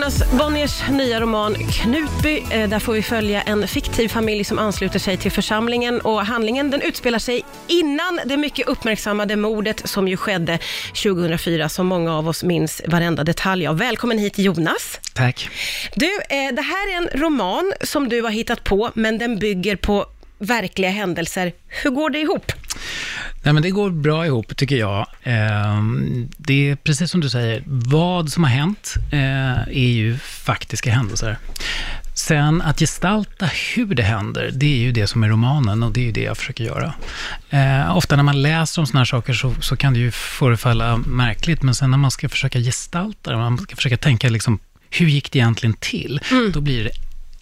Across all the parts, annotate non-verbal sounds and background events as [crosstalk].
Jonas Bonniers nya roman Knutby. Eh, Där får vi följa en fiktiv familj som ansluter sig till församlingen och handlingen den utspelar sig innan det mycket uppmärksammade mordet som ju skedde 2004 som många av oss minns varenda detalj av. Välkommen hit Jonas. Tack. Du, eh, det här är en roman som du har hittat på men den bygger på verkliga händelser. Hur går det ihop? Nej, men det går bra ihop, tycker jag. Eh, Det är precis som du säger, vad som har hänt eh, är ju faktiska händelser. Sen att gestalta hur det händer, det är ju det som är romanen och det är ju det jag försöker göra. Eh, ofta när man läser om sådana här saker så, så kan det ju förefalla märkligt, men sen när man ska försöka gestalta det, man ska försöka tänka liksom, hur gick det egentligen till? Då blir det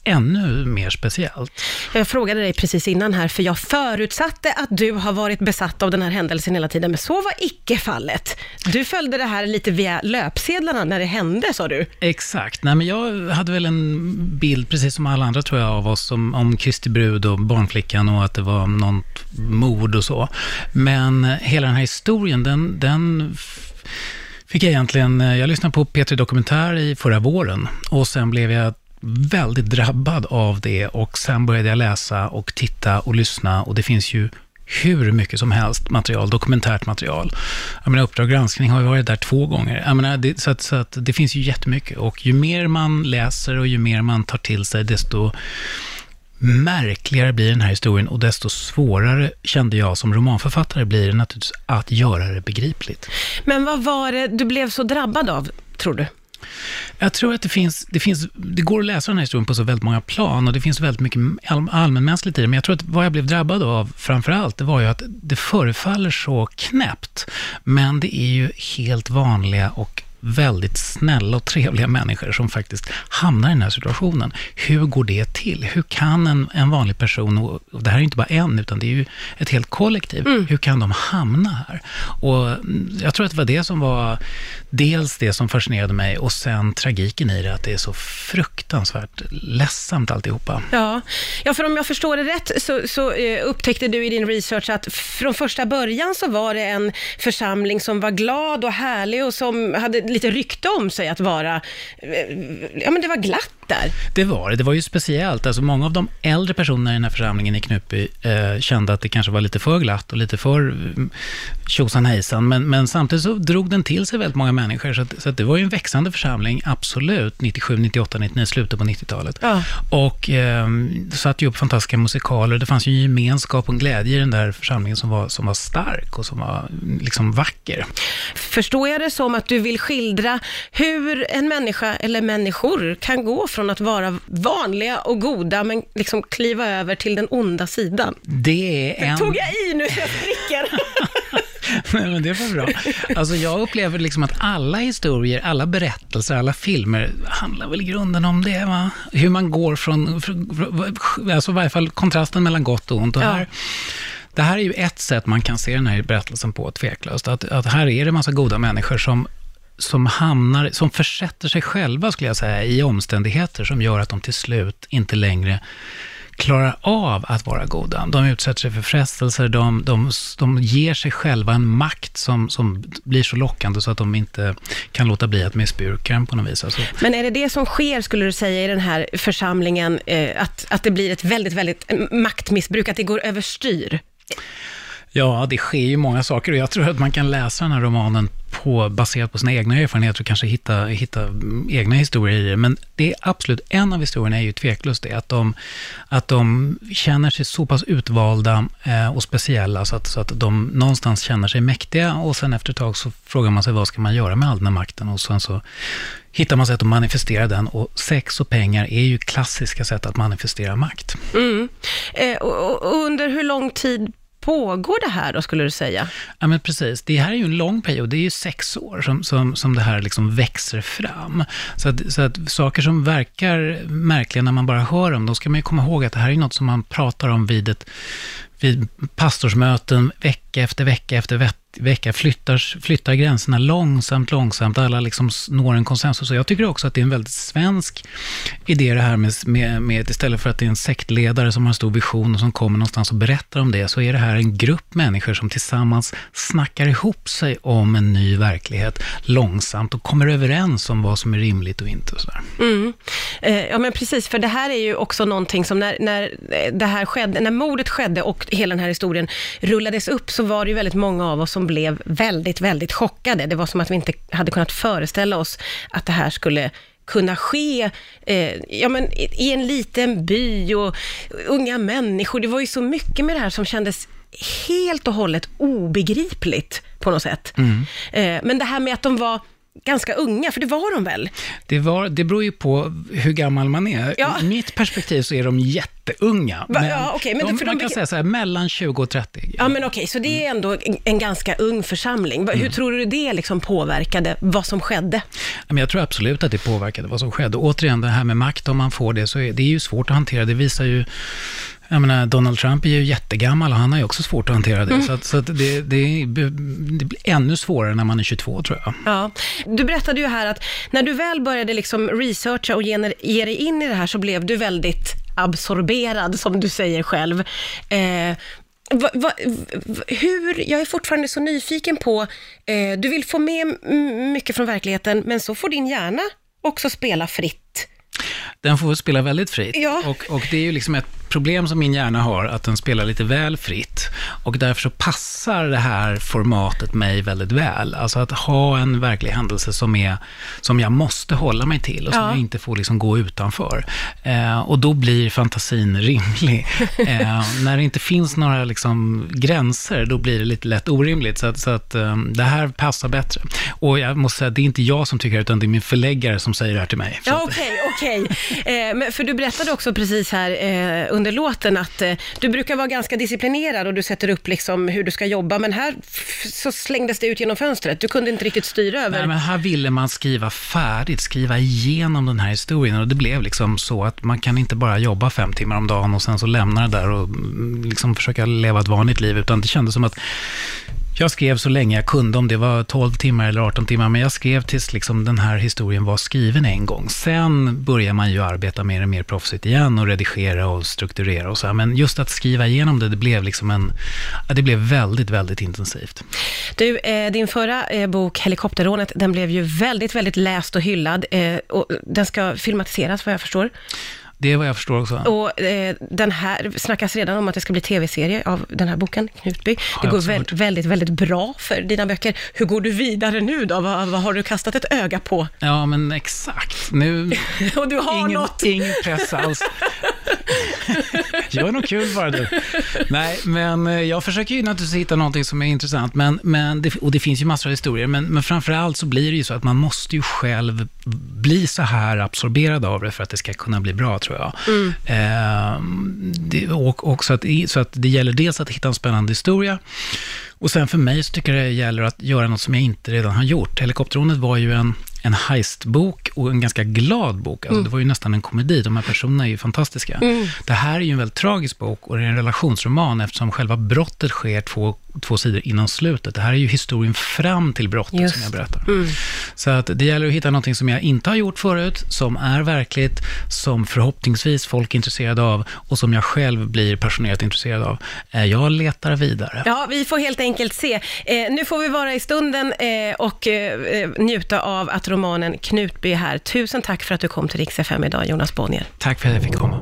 ännu mer speciellt. Jag frågade dig precis innan här, för jag förutsatte att du har varit besatt av den här händelsen hela tiden, men så var icke fallet. Du följde det här lite via löpsedlarna när det hände, sa du. Exakt. Nej, men jag hade väl en bild, precis som alla andra tror jag, av oss om, om Kristi brud och barnflickan och att det var något mord och så. Men hela den här historien, den, den fick jag egentligen... Jag lyssnade på P3 Dokumentär i förra våren och sen blev jag väldigt drabbad av det och sen började jag läsa och titta och lyssna och det finns ju hur mycket som helst material, dokumentärt material. Jag menar, Uppdrag granskning har ju varit där två gånger. Jag menar, det, så, att, så att det finns ju jättemycket och ju mer man läser och ju mer man tar till sig, desto märkligare blir den här historien och desto svårare, kände jag som romanförfattare, blir det naturligtvis att göra det begripligt. Men vad var det du blev så drabbad av, tror du? Jag tror att det finns, det finns, det går att läsa den här historien på så väldigt många plan och det finns väldigt mycket all, allmänmänskligt i det, men jag tror att vad jag blev drabbad av framför allt, det var ju att det förefaller så knäppt, men det är ju helt vanliga och väldigt snälla och trevliga människor som faktiskt hamnar i den här situationen. Hur går det till? Hur kan en, en vanlig person, och det här är inte bara en, utan det är ju ett helt kollektiv, hur kan de hamna här? Och mm, jag tror att det var det som var dels det som fascinerade mig och sen tragiken i det, att det är så fruktansvärt ledsamt alltihopa. Ja, ja för om jag förstår det rätt så, så eh, upptäckte du i din research att från första början så var det en församling som var glad och härlig och som hade lite rykte om sig att vara, eh, ja men det var glatt där. Det var det. Det var ju speciellt. Alltså många av de äldre personerna i den här församlingen i Knutby eh, kände att det kanske var lite för glatt och lite för mm, tjosan hejsan. Men, men samtidigt så drog den till sig väldigt många människor. Så, att, så att det var ju en växande församling, absolut, 97, 98, 99, slutet på 90-talet. Ja. Och eh, satte ju upp fantastiska musikaler. Det fanns ju en gemenskap och en glädje i den där församlingen som var, som var stark och som var liksom vacker. Förstår jag det som att du vill skildra hur en människa eller människor kan gå från att vara vanliga och goda men liksom kliva över till den onda sidan? Det är en... Tog jag i nu så jag spricker? [laughs] Nej, men det var bra. Alltså jag upplever liksom att alla historier, alla berättelser, alla filmer handlar väl i grunden om det, va? Hur man går från, från alltså i varje fall kontrasten mellan gott och ont. Och Ja. här, det här är ju ett sätt man kan se den här berättelsen på, tveklöst. Att, att här är det en massa goda människor som som hamnar, som försätter sig själva, skulle jag säga, i omständigheter som gör att de till slut inte längre klarar av att vara goda. De utsätter sig för frestelser, de, de, de ger sig själva en makt som, som blir så lockande så att de inte kan låta bli att missbruka den på något vis. Alltså, Men är det det som sker, skulle du säga, i den här församlingen, eh, att, att det blir ett väldigt, väldigt eh, maktmissbruk, att det går överstyr? Ja, det sker ju många saker och jag tror att man kan läsa den här romanen på, baserat på sina egna erfarenheter och kanske hitta, hitta egna historier i det. Men det är absolut, en av historierna är ju tveklöst det, att de, att de känner sig så pass utvalda eh, och speciella så att, så att de någonstans känner sig mäktiga och sen efter ett tag så frågar man sig vad ska man göra med all den här makten och sen så hittar man sätt att manifestera den och sex och pengar är ju klassiska sätt att manifestera makt. Mm. Eh, och, och under hur lång tid pågår det här då, skulle du säga? Ja, men precis. Det här är ju en lång period. Det är ju sex år som, som, som det här liksom växer fram. Så att, så att saker som verkar märkliga när man bara hör dem, då ska man ju komma ihåg att det här är något som man pratar om vid ett vid pastorsmöten vecka efter vecka efter vecka flyttar, flyttar gränserna långsamt, långsamt. Alla liksom når en konsensus. Och jag tycker också att det är en väldigt svensk idé det här med, med, med, istället för att det är en sektledare som har en stor vision och som kommer någonstans och berättar om det, så är det här en grupp människor som tillsammans snackar ihop sig om en ny verklighet långsamt och kommer överens om vad som är rimligt och inte. Och sådär. Mm. Eh, ja, men precis, för det här är ju också någonting som när, när det här skedde, när mordet skedde och hela den här historien rullades upp, så var det ju väldigt många av oss som blev väldigt, väldigt chockade. Det var som att vi inte hade kunnat föreställa oss att det här skulle kunna ske eh, ja, men i en liten by och unga människor. Det var ju så mycket med det här som kändes helt och hållet obegripligt på något sätt. Mm. Eh, men det här med att de var ganska unga, för det var de väl? Det, var, det beror ju på hur gammal man är. Ja. I mitt perspektiv så är de jätteunga. Va, men ja, okay, men de, man de, kan säga så här, mellan 20 och 30. Ja, men okej, okay, så det är ändå en, en ganska ung församling. Hur mm. tror du det liksom påverkade vad som skedde? Jag tror absolut att det påverkade vad som skedde. Återigen, det här med makt, om man får det, så är det är ju svårt att hantera. Det visar ju jag menar, Donald Trump är ju jättegammal och han har ju också svårt att hantera det. Mm. Så, att, så att det, det, det, blir ännu svårare när man är 22 tror jag. Ja. Du berättade ju här att när du väl började liksom researcha och ge, ge dig in i det här så blev du väldigt absorberad, som du säger själv. Eh, Va, va, hur, jag är fortfarande så nyfiken på, eh, du vill få med mycket från verkligheten, men så får din hjärna också spela fritt. Den får spela väldigt fritt. Ja. Och, och det är ju liksom ett problem som min hjärna har, att den spelar lite väl fritt. Och därför så passar det här formatet mig väldigt väl. Alltså att ha en verklig händelse som, är, som jag måste hålla mig till och som ja. jag inte får liksom gå utanför. Eh, och då blir fantasin rimlig. [laughs] Eh, när det inte finns några liksom gränser, då blir det lite lätt orimligt. Så att, så att eh, det här passar bättre. Och jag måste säga, det är inte jag som tycker det, utan det är min förläggare som säger det här till mig. Ja, okej, okay, okej. Okay. Eh, för du berättade också precis här eh, under låten att eh, du brukar vara ganska disciplinerad och du sätter upp liksom hur du ska jobba, men här så slängdes det ut genom fönstret. Du kunde inte riktigt styra över... Nej, men här ville man skriva färdigt, skriva igenom den här historien och det blev liksom så att man kan inte bara jobba fem timmar om dagen och sen så lämna det där och mm, liksom försöka leva ett vanligt liv, utan det kändes som att jag skrev så länge jag kunde, om det var 12 timmar eller 18 timmar, men jag skrev tills liksom den här historien var skriven en gång. Sen börjar man ju arbeta mer och mer proffsigt igen och redigera och strukturera och så här. Men just att skriva igenom det, det blev liksom en, det blev väldigt, väldigt intensivt. Du, eh, din förra eh, bok Helikopterrånet, den blev ju väldigt, väldigt läst och hyllad eh, och den ska filmatiseras vad jag förstår. Det är vad jag förstår också. Och eh, den här, snackas redan om att det ska bli tv-serie av den här boken, Knutby. Det går väldigt, väldigt, väldigt bra för dina böcker. Hur går du vidare nu då? Vad, vad har du kastat ett öga på? Ja, men exakt. Nu... [laughs] och du har ingen, något? Ingen press alls. [laughs] Gör något kul bara du. Nej, men eh, jag försöker ju naturligtvis hitta någonting som är intressant, men, men det, och det finns ju massor av historier, men, men framför allt så blir det ju så att man måste ju själv bli så här absorberad av det för att det ska kunna bli bra, tror jag. Mm. Eh, det, och, och så, att, så att det gäller dels att hitta en spännande historia, och sen för mig så tycker jag det gäller att göra något som jag inte redan har gjort. Helikopterrånet var ju en en heistbok och en ganska glad bok. Alltså, mm. Det var ju nästan en komedi. De här personerna är ju fantastiska. Mm. Det här är ju en väldigt tragisk bok och det är en relationsroman eftersom själva brottet sker två, två sidor innan slutet. Det här är ju historien fram till brottet Just. som jag berättar. Mm. Så att det gäller att hitta någonting som jag inte har gjort förut, som är verkligt, som förhoppningsvis folk är intresserade av och som jag själv blir passionerat intresserad av. Eh, jag letar vidare. Ja, vi får helt enkelt se. Eh, nu får vi vara i stunden eh, och eh, eh njuta av att romanen Knutby är här. Tusen tack för att du kom till Rix FM idag, Jonas Bonnier. Tack för att jag fick komma.